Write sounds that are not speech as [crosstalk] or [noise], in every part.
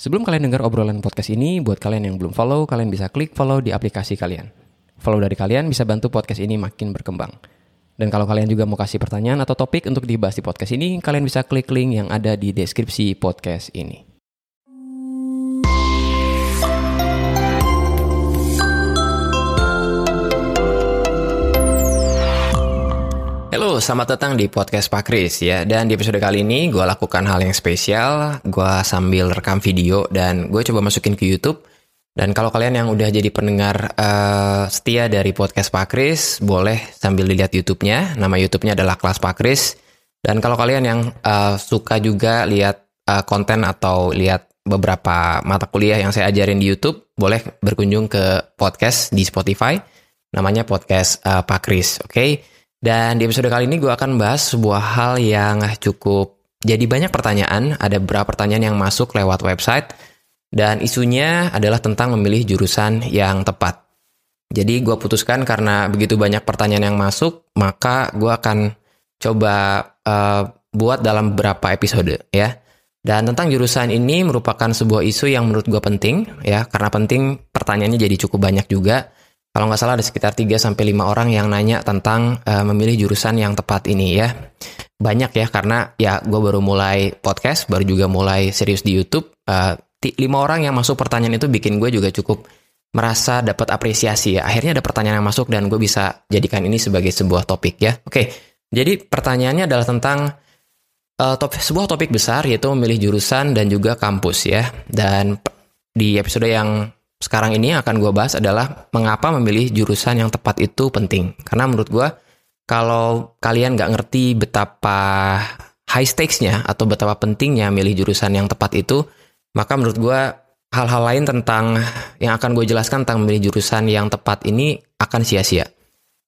Sebelum kalian dengar obrolan podcast ini, buat kalian yang belum follow, kalian bisa klik follow di aplikasi kalian. Follow dari kalian bisa bantu podcast ini makin berkembang. Dan kalau kalian juga mau kasih pertanyaan atau topik untuk dibahas di podcast ini, kalian bisa klik link yang ada di deskripsi podcast ini. Halo, selamat datang di podcast Pak Kris ya. Dan di episode kali ini gue lakukan hal yang spesial. Gue sambil rekam video dan gue coba masukin ke YouTube. Dan kalau kalian yang udah jadi pendengar uh, setia dari podcast Pak Kris, boleh sambil dilihat YouTube-nya. Nama YouTube-nya adalah Kelas Pak Kris. Dan kalau kalian yang uh, suka juga lihat uh, konten atau lihat beberapa mata kuliah yang saya ajarin di YouTube, boleh berkunjung ke podcast di Spotify. Namanya podcast uh, Pak Kris, oke? Okay? Dan di episode kali ini gue akan bahas sebuah hal yang cukup jadi banyak pertanyaan, ada beberapa pertanyaan yang masuk lewat website, dan isunya adalah tentang memilih jurusan yang tepat. Jadi gue putuskan karena begitu banyak pertanyaan yang masuk, maka gue akan coba uh, buat dalam beberapa episode ya. Dan tentang jurusan ini merupakan sebuah isu yang menurut gue penting ya, karena penting pertanyaannya jadi cukup banyak juga kalau nggak salah ada sekitar 3 sampai 5 orang yang nanya tentang uh, memilih jurusan yang tepat ini ya. Banyak ya karena ya gue baru mulai podcast, baru juga mulai serius di YouTube. Uh, lima orang yang masuk pertanyaan itu bikin gue juga cukup merasa dapat apresiasi ya. Akhirnya ada pertanyaan yang masuk dan gue bisa jadikan ini sebagai sebuah topik ya. Oke, jadi pertanyaannya adalah tentang uh, top, sebuah topik besar yaitu memilih jurusan dan juga kampus ya. Dan di episode yang sekarang ini akan gue bahas adalah mengapa memilih jurusan yang tepat itu penting. Karena menurut gue, kalau kalian nggak ngerti betapa high stakes-nya atau betapa pentingnya milih jurusan yang tepat itu, maka menurut gue hal-hal lain tentang yang akan gue jelaskan tentang memilih jurusan yang tepat ini akan sia-sia.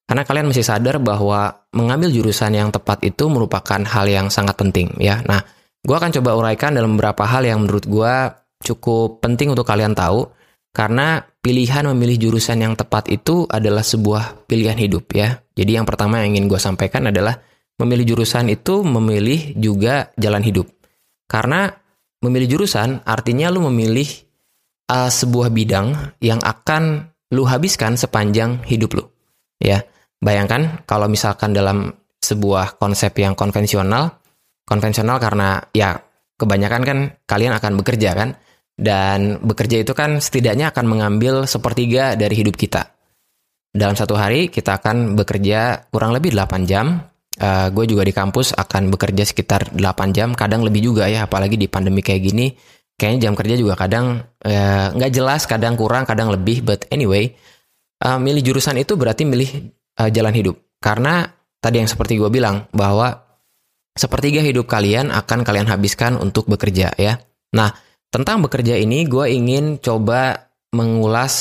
Karena kalian mesti sadar bahwa mengambil jurusan yang tepat itu merupakan hal yang sangat penting ya. Nah, gue akan coba uraikan dalam beberapa hal yang menurut gue cukup penting untuk kalian tahu karena pilihan memilih jurusan yang tepat itu adalah sebuah pilihan hidup ya. Jadi yang pertama yang ingin gue sampaikan adalah memilih jurusan itu memilih juga jalan hidup. Karena memilih jurusan artinya lu memilih uh, sebuah bidang yang akan lu habiskan sepanjang hidup lu. Ya, bayangkan kalau misalkan dalam sebuah konsep yang konvensional, konvensional karena ya kebanyakan kan kalian akan bekerja kan dan bekerja itu kan setidaknya akan mengambil sepertiga dari hidup kita. Dalam satu hari kita akan bekerja kurang lebih 8 jam. Uh, gue juga di kampus akan bekerja sekitar 8 jam, kadang lebih juga ya, apalagi di pandemi kayak gini. Kayaknya jam kerja juga kadang uh, nggak uh, jelas, kadang kurang, kadang lebih. But anyway, uh, milih jurusan itu berarti milih uh, jalan hidup. Karena tadi yang seperti gue bilang, bahwa sepertiga hidup kalian akan kalian habiskan untuk bekerja ya. Nah, tentang bekerja ini, gue ingin coba mengulas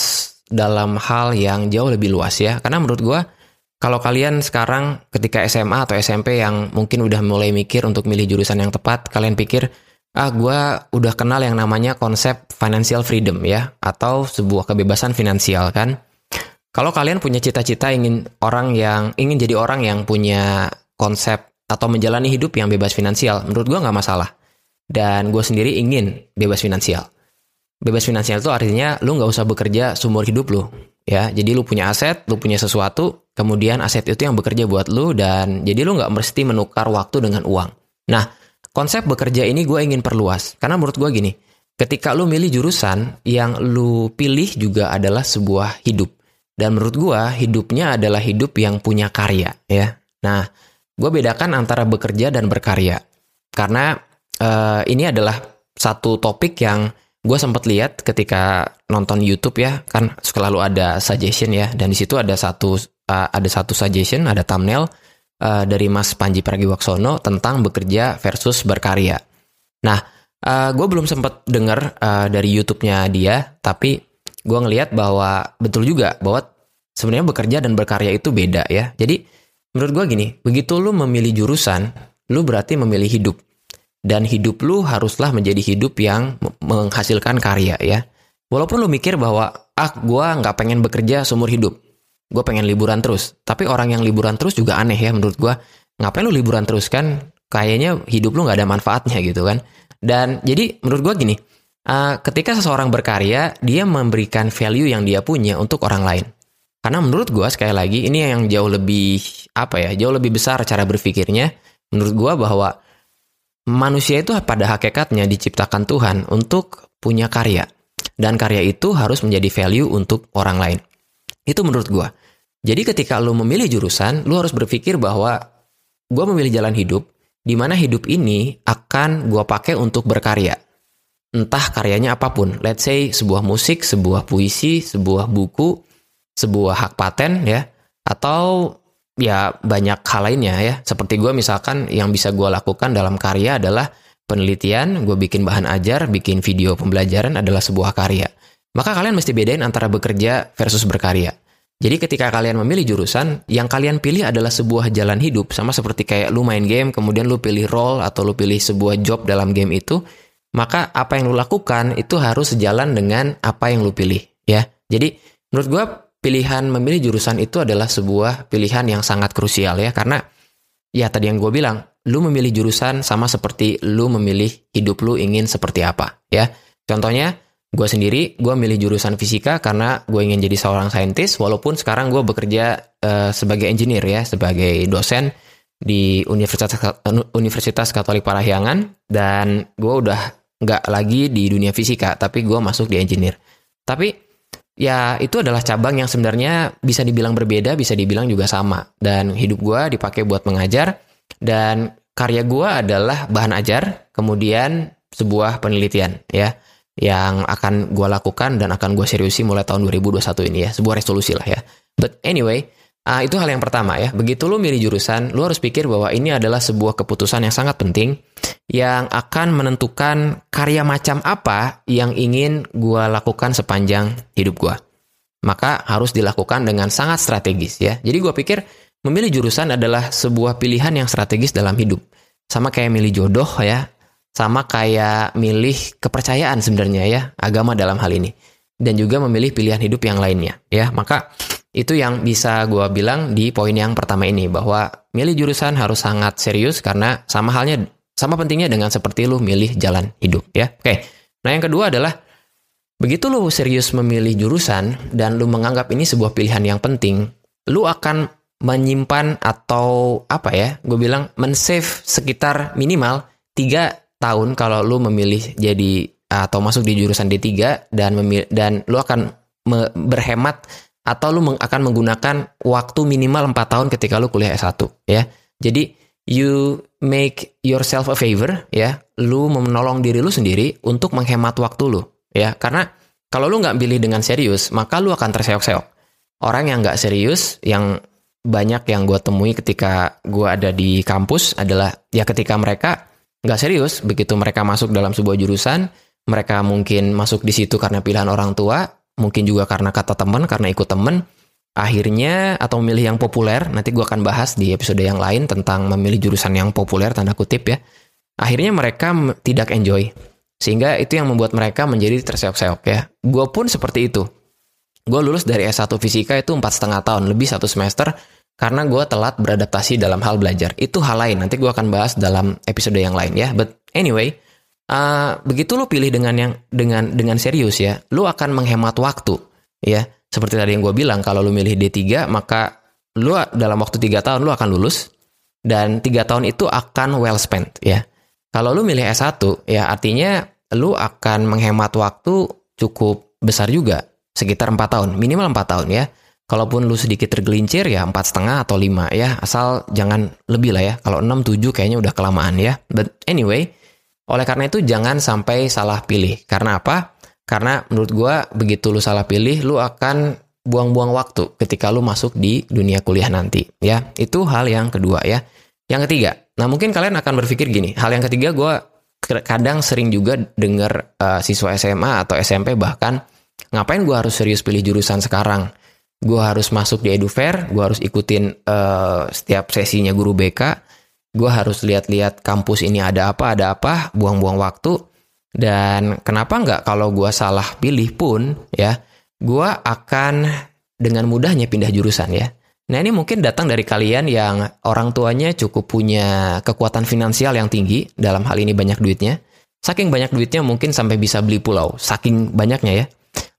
dalam hal yang jauh lebih luas ya. Karena menurut gue, kalau kalian sekarang ketika SMA atau SMP yang mungkin udah mulai mikir untuk milih jurusan yang tepat, kalian pikir, ah gue udah kenal yang namanya konsep financial freedom ya, atau sebuah kebebasan finansial kan. Kalau kalian punya cita-cita ingin orang yang ingin jadi orang yang punya konsep atau menjalani hidup yang bebas finansial, menurut gue nggak masalah. Dan gue sendiri ingin bebas finansial. Bebas finansial itu artinya lu nggak usah bekerja seumur hidup lu. Ya, jadi lu punya aset, lu punya sesuatu, kemudian aset itu yang bekerja buat lu dan jadi lu nggak mesti menukar waktu dengan uang. Nah, konsep bekerja ini gue ingin perluas karena menurut gue gini, ketika lu milih jurusan yang lu pilih juga adalah sebuah hidup dan menurut gue hidupnya adalah hidup yang punya karya ya. Nah, gue bedakan antara bekerja dan berkarya karena uh, ini adalah satu topik yang gue sempat lihat ketika nonton YouTube ya kan selalu ada suggestion ya dan di situ ada satu uh, ada satu suggestion ada thumbnail uh, dari Mas Panji Pragiwaksono tentang bekerja versus berkarya. Nah, uh, gue belum sempat dengar uh, dari YouTube-nya dia, tapi gue ngelihat bahwa betul juga bahwa sebenarnya bekerja dan berkarya itu beda ya. Jadi menurut gue gini, begitu lu memilih jurusan, lu berarti memilih hidup dan hidup lu haruslah menjadi hidup yang menghasilkan karya ya. Walaupun lu mikir bahwa ah gue nggak pengen bekerja seumur hidup, gue pengen liburan terus. Tapi orang yang liburan terus juga aneh ya menurut gue. Ngapain lu liburan terus kan? Kayaknya hidup lu nggak ada manfaatnya gitu kan. Dan jadi menurut gue gini, uh, ketika seseorang berkarya, dia memberikan value yang dia punya untuk orang lain. Karena menurut gue sekali lagi ini yang jauh lebih apa ya, jauh lebih besar cara berpikirnya. Menurut gue bahwa manusia itu pada hakikatnya diciptakan Tuhan untuk punya karya. Dan karya itu harus menjadi value untuk orang lain. Itu menurut gue. Jadi ketika lo memilih jurusan, lo harus berpikir bahwa gue memilih jalan hidup, di mana hidup ini akan gue pakai untuk berkarya. Entah karyanya apa pun, let's say sebuah musik, sebuah puisi, sebuah buku, sebuah hak paten ya, atau ya banyak hal lainnya ya. Seperti gue misalkan yang bisa gue lakukan dalam karya adalah penelitian, gue bikin bahan ajar, bikin video pembelajaran adalah sebuah karya. Maka kalian mesti bedain antara bekerja versus berkarya. Jadi ketika kalian memilih jurusan, yang kalian pilih adalah sebuah jalan hidup, sama seperti kayak lu main game, kemudian lu pilih role atau lu pilih sebuah job dalam game itu, maka apa yang lu lakukan itu harus sejalan dengan apa yang lu pilih, ya. Jadi menurut gue pilihan memilih jurusan itu adalah sebuah pilihan yang sangat krusial ya, karena ya tadi yang gue bilang, lu memilih jurusan sama seperti lu memilih hidup lu ingin seperti apa ya. Contohnya, gue sendiri, gue milih jurusan fisika karena gue ingin jadi seorang saintis, walaupun sekarang gue bekerja uh, sebagai engineer ya, sebagai dosen di Universitas Universitas Katolik Parahyangan dan gue udah nggak lagi di dunia fisika, tapi gue masuk di engineer. Tapi ya itu adalah cabang yang sebenarnya bisa dibilang berbeda, bisa dibilang juga sama. Dan hidup gue dipakai buat mengajar, dan karya gue adalah bahan ajar, kemudian sebuah penelitian ya yang akan gue lakukan dan akan gue seriusi mulai tahun 2021 ini ya, sebuah resolusi lah ya. But anyway, uh, itu hal yang pertama ya. Begitu lo milih jurusan, lo harus pikir bahwa ini adalah sebuah keputusan yang sangat penting yang akan menentukan karya macam apa yang ingin gue lakukan sepanjang hidup gue. Maka harus dilakukan dengan sangat strategis ya. Jadi gue pikir Memilih jurusan adalah sebuah pilihan yang strategis dalam hidup. Sama kayak milih jodoh ya, sama kayak milih kepercayaan sebenarnya ya, agama dalam hal ini. Dan juga memilih pilihan hidup yang lainnya ya. Maka itu yang bisa gue bilang di poin yang pertama ini bahwa milih jurusan harus sangat serius karena sama halnya sama pentingnya dengan seperti lu milih jalan hidup ya. Oke. Nah, yang kedua adalah begitu lu serius memilih jurusan dan lu menganggap ini sebuah pilihan yang penting, lu akan menyimpan atau apa ya gue bilang men-save sekitar minimal tiga tahun kalau lu memilih jadi atau masuk di jurusan D3 dan memilih, dan lu akan berhemat atau lu akan menggunakan waktu minimal 4 tahun ketika lu kuliah S1 ya. Jadi you make yourself a favor ya. Lu menolong diri lu sendiri untuk menghemat waktu lu ya. Karena kalau lu nggak pilih dengan serius, maka lu akan terseok-seok. Orang yang nggak serius, yang banyak yang gue temui ketika gue ada di kampus adalah ya ketika mereka nggak serius begitu mereka masuk dalam sebuah jurusan mereka mungkin masuk di situ karena pilihan orang tua mungkin juga karena kata teman karena ikut teman akhirnya atau memilih yang populer nanti gue akan bahas di episode yang lain tentang memilih jurusan yang populer tanda kutip ya akhirnya mereka tidak enjoy sehingga itu yang membuat mereka menjadi terseok-seok ya gue pun seperti itu Gue lulus dari S1 Fisika itu empat setengah tahun, lebih satu semester, karena gue telat beradaptasi dalam hal belajar. Itu hal lain, nanti gue akan bahas dalam episode yang lain ya. But anyway, uh, begitu lo pilih dengan yang dengan dengan serius ya, lo akan menghemat waktu ya. Seperti tadi yang gue bilang, kalau lo milih D3, maka lo dalam waktu 3 tahun lo akan lulus, dan 3 tahun itu akan well spent ya. Kalau lo milih S1, ya artinya lo akan menghemat waktu cukup besar juga sekitar empat tahun, minimal empat tahun ya. Kalaupun lu sedikit tergelincir ya empat setengah atau lima ya, asal jangan lebih lah ya. Kalau enam tujuh kayaknya udah kelamaan ya. But anyway, oleh karena itu jangan sampai salah pilih. Karena apa? Karena menurut gua begitu lu salah pilih, lu akan buang-buang waktu ketika lu masuk di dunia kuliah nanti ya. Itu hal yang kedua ya. Yang ketiga, nah mungkin kalian akan berpikir gini, hal yang ketiga gue kadang sering juga dengar uh, siswa SMA atau SMP bahkan Ngapain gue harus serius pilih jurusan sekarang? Gue harus masuk di EduFair, gue harus ikutin uh, setiap sesinya guru BK, gue harus lihat-lihat kampus ini ada apa, ada apa, buang-buang waktu. Dan kenapa nggak kalau gue salah pilih pun, ya, gue akan dengan mudahnya pindah jurusan ya. Nah ini mungkin datang dari kalian yang orang tuanya cukup punya kekuatan finansial yang tinggi, dalam hal ini banyak duitnya, Saking banyak duitnya mungkin sampai bisa beli pulau, saking banyaknya ya.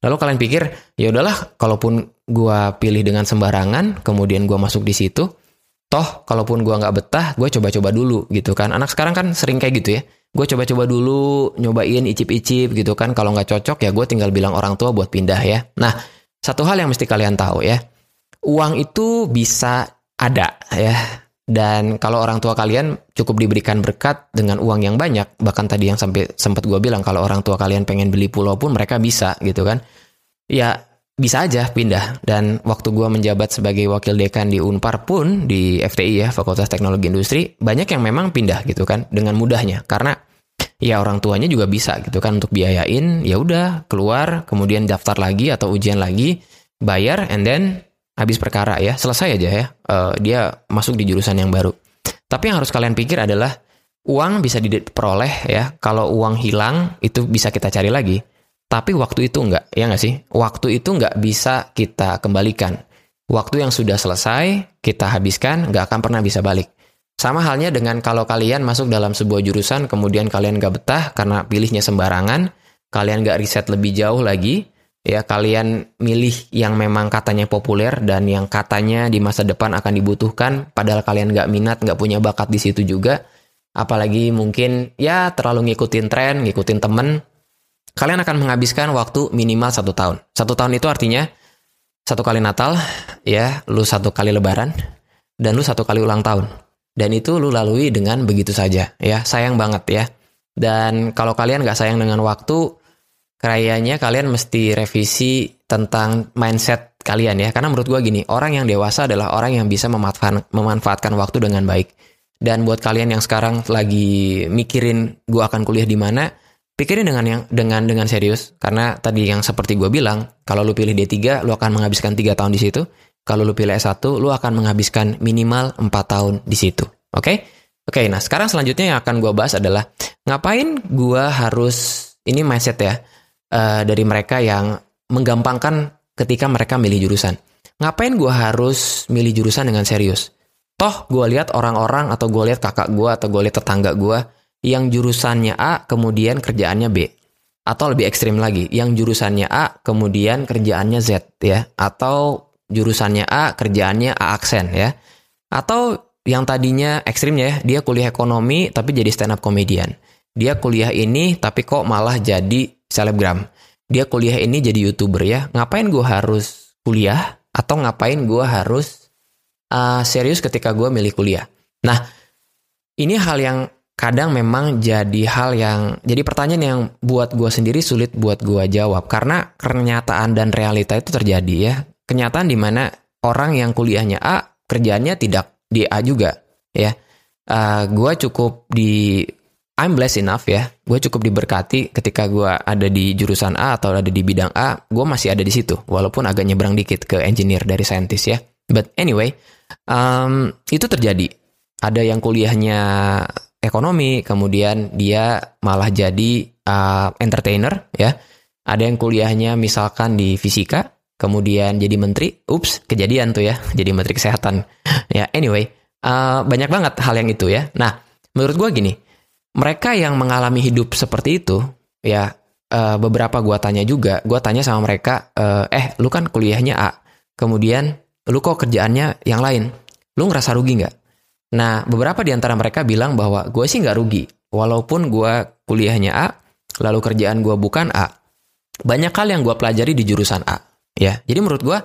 Lalu kalian pikir, ya udahlah, kalaupun gua pilih dengan sembarangan, kemudian gua masuk di situ, toh kalaupun gua nggak betah, gue coba-coba dulu gitu kan. Anak sekarang kan sering kayak gitu ya. Gue coba-coba dulu, nyobain icip-icip gitu kan. Kalau nggak cocok ya gue tinggal bilang orang tua buat pindah ya. Nah, satu hal yang mesti kalian tahu ya, uang itu bisa ada ya dan kalau orang tua kalian cukup diberikan berkat dengan uang yang banyak, bahkan tadi yang sampai sempat gue bilang kalau orang tua kalian pengen beli pulau pun mereka bisa gitu kan. Ya bisa aja pindah. Dan waktu gue menjabat sebagai wakil dekan di Unpar pun di FTI ya Fakultas Teknologi Industri banyak yang memang pindah gitu kan dengan mudahnya karena ya orang tuanya juga bisa gitu kan untuk biayain ya udah keluar kemudian daftar lagi atau ujian lagi bayar and then habis perkara ya, selesai aja ya. Uh, dia masuk di jurusan yang baru. Tapi yang harus kalian pikir adalah uang bisa diperoleh ya. Kalau uang hilang itu bisa kita cari lagi. Tapi waktu itu enggak, ya nggak sih? Waktu itu enggak bisa kita kembalikan. Waktu yang sudah selesai, kita habiskan, nggak akan pernah bisa balik. Sama halnya dengan kalau kalian masuk dalam sebuah jurusan, kemudian kalian nggak betah karena pilihnya sembarangan, kalian nggak riset lebih jauh lagi, ya kalian milih yang memang katanya populer dan yang katanya di masa depan akan dibutuhkan padahal kalian nggak minat nggak punya bakat di situ juga apalagi mungkin ya terlalu ngikutin tren ngikutin temen kalian akan menghabiskan waktu minimal satu tahun satu tahun itu artinya satu kali Natal ya lu satu kali Lebaran dan lu satu kali ulang tahun dan itu lu lalui dengan begitu saja ya sayang banget ya dan kalau kalian nggak sayang dengan waktu kayaknya kalian mesti revisi tentang mindset kalian ya. Karena menurut gue gini, orang yang dewasa adalah orang yang bisa memanfaatkan, memanfaatkan waktu dengan baik. Dan buat kalian yang sekarang lagi mikirin gue akan kuliah di mana, pikirin dengan yang dengan dengan serius. Karena tadi yang seperti gue bilang, kalau lu pilih D3, lu akan menghabiskan 3 tahun di situ. Kalau lu pilih S1, lu akan menghabiskan minimal 4 tahun di situ. Oke? Okay? Oke, okay, nah sekarang selanjutnya yang akan gue bahas adalah ngapain gue harus ini mindset ya uh, dari mereka yang menggampangkan ketika mereka milih jurusan. Ngapain gue harus milih jurusan dengan serius? Toh gue lihat orang-orang atau gue lihat kakak gue atau gue lihat tetangga gue yang jurusannya A kemudian kerjaannya B. Atau lebih ekstrim lagi, yang jurusannya A kemudian kerjaannya Z ya. Atau jurusannya A kerjaannya A aksen ya. Atau yang tadinya ekstrimnya ya, dia kuliah ekonomi tapi jadi stand up comedian. Dia kuliah ini tapi kok malah jadi selebgram. Dia kuliah ini jadi youtuber ya. Ngapain gue harus kuliah atau ngapain gue harus uh, serius ketika gue milih kuliah? Nah, ini hal yang kadang memang jadi hal yang jadi pertanyaan yang buat gue sendiri sulit buat gue jawab karena kenyataan dan realita itu terjadi ya kenyataan di mana orang yang kuliahnya A kerjanya tidak di A juga ya uh, gue cukup di I'm blessed enough ya. Gue cukup diberkati ketika gue ada di jurusan A atau ada di bidang A, gue masih ada di situ. Walaupun agak nyebrang dikit ke engineer dari scientist ya. But anyway, um, itu terjadi. Ada yang kuliahnya ekonomi, kemudian dia malah jadi uh, entertainer ya. Ada yang kuliahnya misalkan di fisika, kemudian jadi menteri. Ups, kejadian tuh ya, [laughs] jadi menteri kesehatan. ya anyway, uh, banyak banget hal yang itu ya. Nah, menurut gue gini mereka yang mengalami hidup seperti itu, ya uh, beberapa gua tanya juga, gua tanya sama mereka, uh, eh lu kan kuliahnya A, kemudian lu kok kerjaannya yang lain, lu ngerasa rugi nggak? Nah beberapa di antara mereka bilang bahwa gue sih nggak rugi, walaupun gua kuliahnya A, lalu kerjaan gua bukan A, banyak hal yang gua pelajari di jurusan A, ya. Jadi menurut gua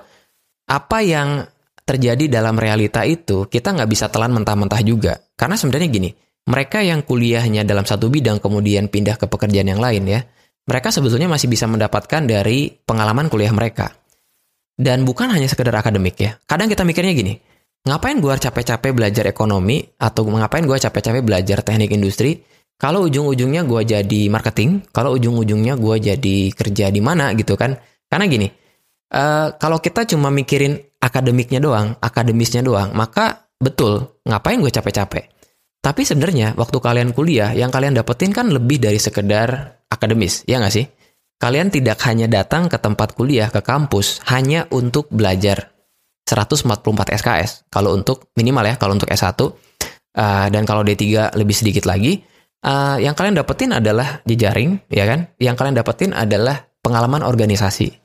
apa yang terjadi dalam realita itu kita nggak bisa telan mentah-mentah juga, karena sebenarnya gini mereka yang kuliahnya dalam satu bidang kemudian pindah ke pekerjaan yang lain ya, mereka sebetulnya masih bisa mendapatkan dari pengalaman kuliah mereka. Dan bukan hanya sekedar akademik ya. Kadang kita mikirnya gini, ngapain gue capek-capek belajar ekonomi atau ngapain gue capek-capek belajar teknik industri kalau ujung-ujungnya gue jadi marketing, kalau ujung-ujungnya gue jadi kerja di mana gitu kan. Karena gini, uh, kalau kita cuma mikirin akademiknya doang, akademisnya doang, maka betul, ngapain gue capek-capek. Tapi sebenarnya waktu kalian kuliah, yang kalian dapetin kan lebih dari sekedar akademis, ya nggak sih? Kalian tidak hanya datang ke tempat kuliah, ke kampus, hanya untuk belajar 144 SKS. Kalau untuk minimal ya, kalau untuk S1, uh, dan kalau D3 lebih sedikit lagi, uh, yang kalian dapetin adalah jejaring, ya kan? Yang kalian dapetin adalah pengalaman organisasi.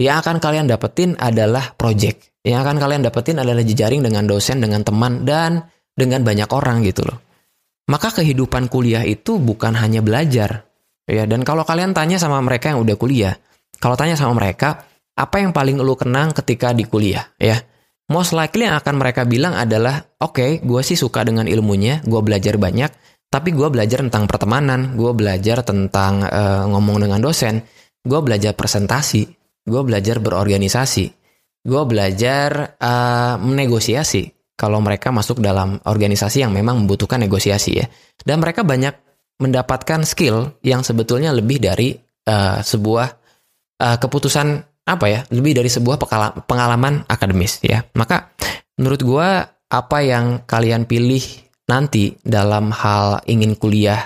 Yang akan kalian dapetin adalah project. Yang akan kalian dapetin adalah jejaring dengan dosen, dengan teman, dan dengan banyak orang gitu loh. Maka kehidupan kuliah itu bukan hanya belajar. Ya, dan kalau kalian tanya sama mereka yang udah kuliah, kalau tanya sama mereka, apa yang paling lu kenang ketika di kuliah, ya? Most likely yang akan mereka bilang adalah, oke, okay, gue sih suka dengan ilmunya, gue belajar banyak, tapi gue belajar tentang pertemanan, gue belajar tentang uh, ngomong dengan dosen, gue belajar presentasi, gue belajar berorganisasi, gue belajar uh, menegosiasi. Kalau mereka masuk dalam organisasi yang memang membutuhkan negosiasi ya, dan mereka banyak mendapatkan skill yang sebetulnya lebih dari uh, sebuah uh, keputusan apa ya, lebih dari sebuah pengalaman akademis ya. Maka menurut gue apa yang kalian pilih nanti dalam hal ingin kuliah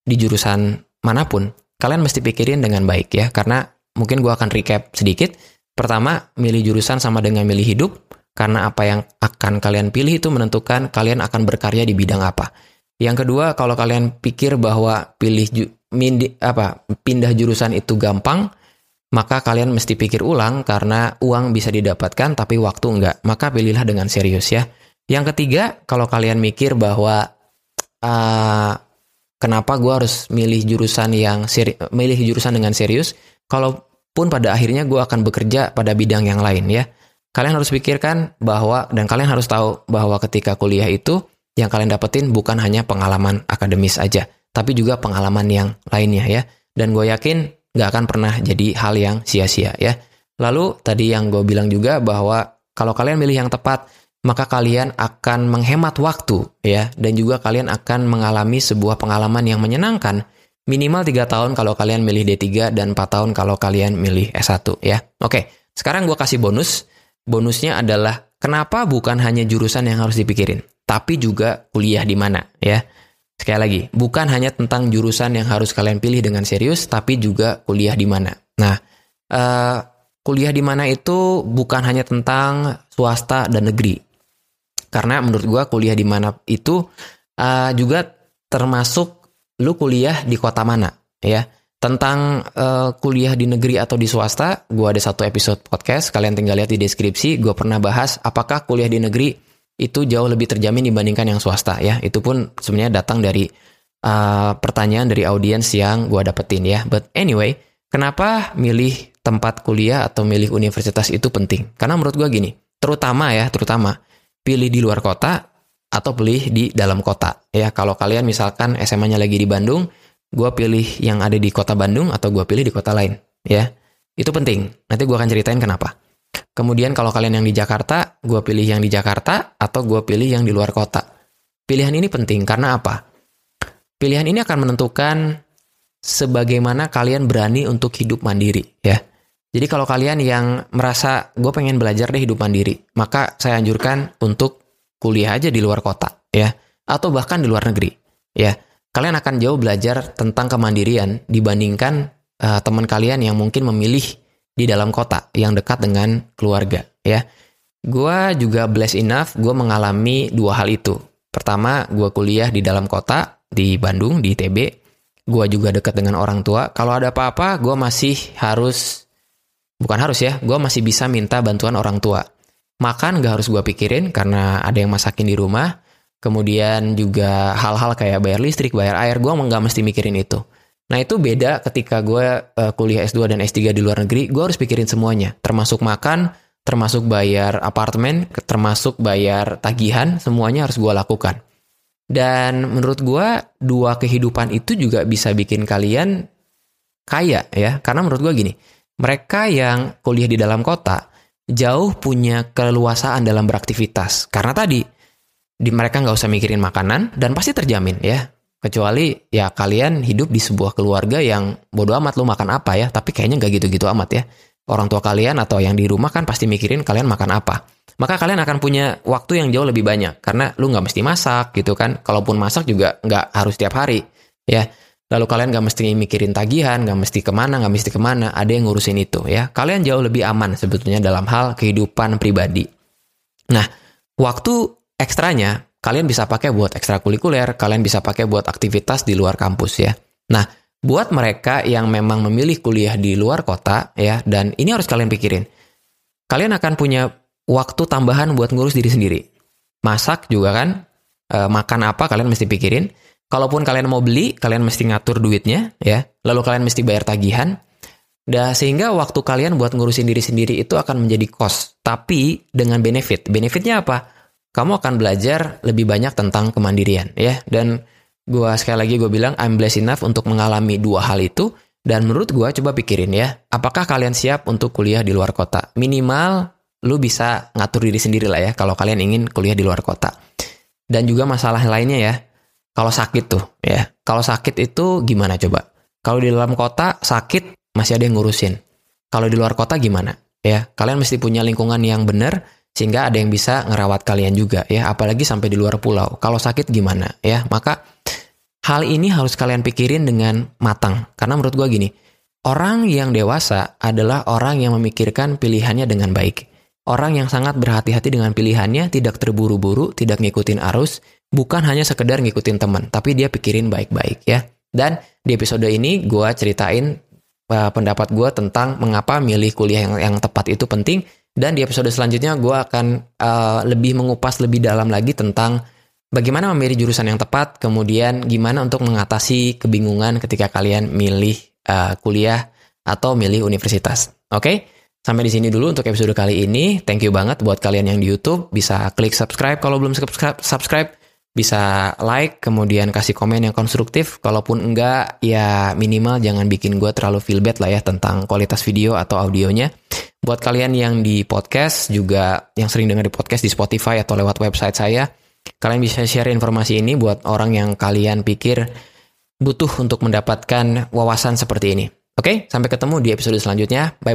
di jurusan mana pun, kalian mesti pikirin dengan baik ya, karena mungkin gue akan recap sedikit. Pertama, milih jurusan sama dengan milih hidup, karena apa yang akan kalian pilih itu menentukan kalian akan berkarya di bidang apa. Yang kedua, kalau kalian pikir bahwa pilih ju, mindi, apa pindah jurusan itu gampang, maka kalian mesti pikir ulang karena uang bisa didapatkan tapi waktu enggak. Maka pilihlah dengan serius ya. Yang ketiga, kalau kalian mikir bahwa uh, kenapa gue harus milih jurusan yang seri milih jurusan dengan serius, kalaupun pada akhirnya gue akan bekerja pada bidang yang lain ya. Kalian harus pikirkan bahwa dan kalian harus tahu bahwa ketika kuliah itu yang kalian dapetin bukan hanya pengalaman akademis aja, tapi juga pengalaman yang lainnya ya. Dan gue yakin nggak akan pernah jadi hal yang sia-sia ya. Lalu tadi yang gue bilang juga bahwa kalau kalian milih yang tepat, maka kalian akan menghemat waktu ya dan juga kalian akan mengalami sebuah pengalaman yang menyenangkan minimal 3 tahun kalau kalian milih D3 dan 4 tahun kalau kalian milih S1 ya. Oke, sekarang gue kasih bonus. Bonusnya adalah kenapa bukan hanya jurusan yang harus dipikirin, tapi juga kuliah di mana ya. Sekali lagi, bukan hanya tentang jurusan yang harus kalian pilih dengan serius, tapi juga kuliah di mana. Nah, uh, kuliah di mana itu bukan hanya tentang swasta dan negeri, karena menurut gue kuliah di mana itu uh, juga termasuk lu kuliah di kota mana ya. Tentang uh, kuliah di negeri atau di swasta, gue ada satu episode podcast, kalian tinggal lihat di deskripsi, gue pernah bahas apakah kuliah di negeri itu jauh lebih terjamin dibandingkan yang swasta ya. Itu pun sebenarnya datang dari uh, pertanyaan dari audiens yang gue dapetin ya. But anyway, kenapa milih tempat kuliah atau milih universitas itu penting? Karena menurut gue gini, terutama ya, terutama pilih di luar kota atau pilih di dalam kota. Ya, kalau kalian misalkan SMA-nya lagi di Bandung, gue pilih yang ada di kota Bandung atau gue pilih di kota lain. Ya, itu penting. Nanti gue akan ceritain kenapa. Kemudian kalau kalian yang di Jakarta, gue pilih yang di Jakarta atau gue pilih yang di luar kota. Pilihan ini penting karena apa? Pilihan ini akan menentukan sebagaimana kalian berani untuk hidup mandiri, ya. Jadi kalau kalian yang merasa gue pengen belajar deh hidup mandiri, maka saya anjurkan untuk kuliah aja di luar kota, ya, atau bahkan di luar negeri, ya. Kalian akan jauh belajar tentang kemandirian dibandingkan uh, teman kalian yang mungkin memilih di dalam kota yang dekat dengan keluarga, ya. Gue juga blessed enough, gue mengalami dua hal itu. Pertama, gue kuliah di dalam kota di Bandung di ITB. Gue juga dekat dengan orang tua. Kalau ada apa-apa, gue masih harus bukan harus ya, gue masih bisa minta bantuan orang tua. Makan gak harus gue pikirin karena ada yang masakin di rumah. Kemudian juga hal-hal kayak bayar listrik, bayar air, gue nggak mesti mikirin itu. Nah itu beda ketika gue uh, kuliah S2 dan S3 di luar negeri, gue harus pikirin semuanya. Termasuk makan, termasuk bayar apartemen, termasuk bayar tagihan, semuanya harus gue lakukan. Dan menurut gue, dua kehidupan itu juga bisa bikin kalian kaya ya. Karena menurut gue gini, mereka yang kuliah di dalam kota jauh punya keleluasaan dalam beraktivitas. Karena tadi di mereka nggak usah mikirin makanan dan pasti terjamin ya. Kecuali ya kalian hidup di sebuah keluarga yang bodoh amat lu makan apa ya, tapi kayaknya nggak gitu-gitu amat ya. Orang tua kalian atau yang di rumah kan pasti mikirin kalian makan apa. Maka kalian akan punya waktu yang jauh lebih banyak karena lu nggak mesti masak gitu kan. Kalaupun masak juga nggak harus tiap hari ya. Lalu kalian gak mesti mikirin tagihan, gak mesti ke mana, gak mesti ke mana, ada yang ngurusin itu ya. Kalian jauh lebih aman sebetulnya dalam hal kehidupan pribadi. Nah, waktu ekstranya kalian bisa pakai buat ekstrakurikuler, kalian bisa pakai buat aktivitas di luar kampus ya. Nah, buat mereka yang memang memilih kuliah di luar kota ya, dan ini harus kalian pikirin. Kalian akan punya waktu tambahan buat ngurus diri sendiri. Masak juga kan, e, makan apa kalian mesti pikirin. Kalaupun kalian mau beli, kalian mesti ngatur duitnya ya. Lalu kalian mesti bayar tagihan. Dan sehingga waktu kalian buat ngurusin diri sendiri itu akan menjadi cost, tapi dengan benefit. Benefitnya apa? Kamu akan belajar lebih banyak tentang kemandirian ya. Dan gua sekali lagi gue bilang I'm blessed enough untuk mengalami dua hal itu. Dan menurut gua coba pikirin ya, apakah kalian siap untuk kuliah di luar kota? Minimal lu bisa ngatur diri sendiri lah ya kalau kalian ingin kuliah di luar kota. Dan juga masalah lainnya ya, kalau sakit tuh ya, kalau sakit itu gimana coba? Kalau di dalam kota sakit masih ada yang ngurusin. Kalau di luar kota gimana? Ya, kalian mesti punya lingkungan yang benar sehingga ada yang bisa ngerawat kalian juga ya. Apalagi sampai di luar pulau. Kalau sakit gimana ya? Maka hal ini harus kalian pikirin dengan matang. Karena menurut gue gini orang yang dewasa adalah orang yang memikirkan pilihannya dengan baik. Orang yang sangat berhati-hati dengan pilihannya tidak terburu-buru tidak ngikutin arus bukan hanya sekedar ngikutin teman tapi dia pikirin baik-baik ya. Dan di episode ini gue ceritain uh, pendapat gue tentang mengapa milih kuliah yang, yang tepat itu penting dan di episode selanjutnya gue akan uh, lebih mengupas lebih dalam lagi tentang bagaimana memilih jurusan yang tepat, kemudian gimana untuk mengatasi kebingungan ketika kalian milih uh, kuliah atau milih universitas. Oke? Okay? Sampai di sini dulu untuk episode kali ini. Thank you banget buat kalian yang di YouTube. Bisa klik subscribe kalau belum subscribe. subscribe bisa like, kemudian kasih komen yang konstruktif. Kalaupun enggak, ya minimal jangan bikin gue terlalu feel bad lah ya tentang kualitas video atau audionya. Buat kalian yang di podcast juga yang sering dengar di podcast di Spotify atau lewat website saya, kalian bisa share informasi ini buat orang yang kalian pikir butuh untuk mendapatkan wawasan seperti ini. Oke, sampai ketemu di episode selanjutnya. Bye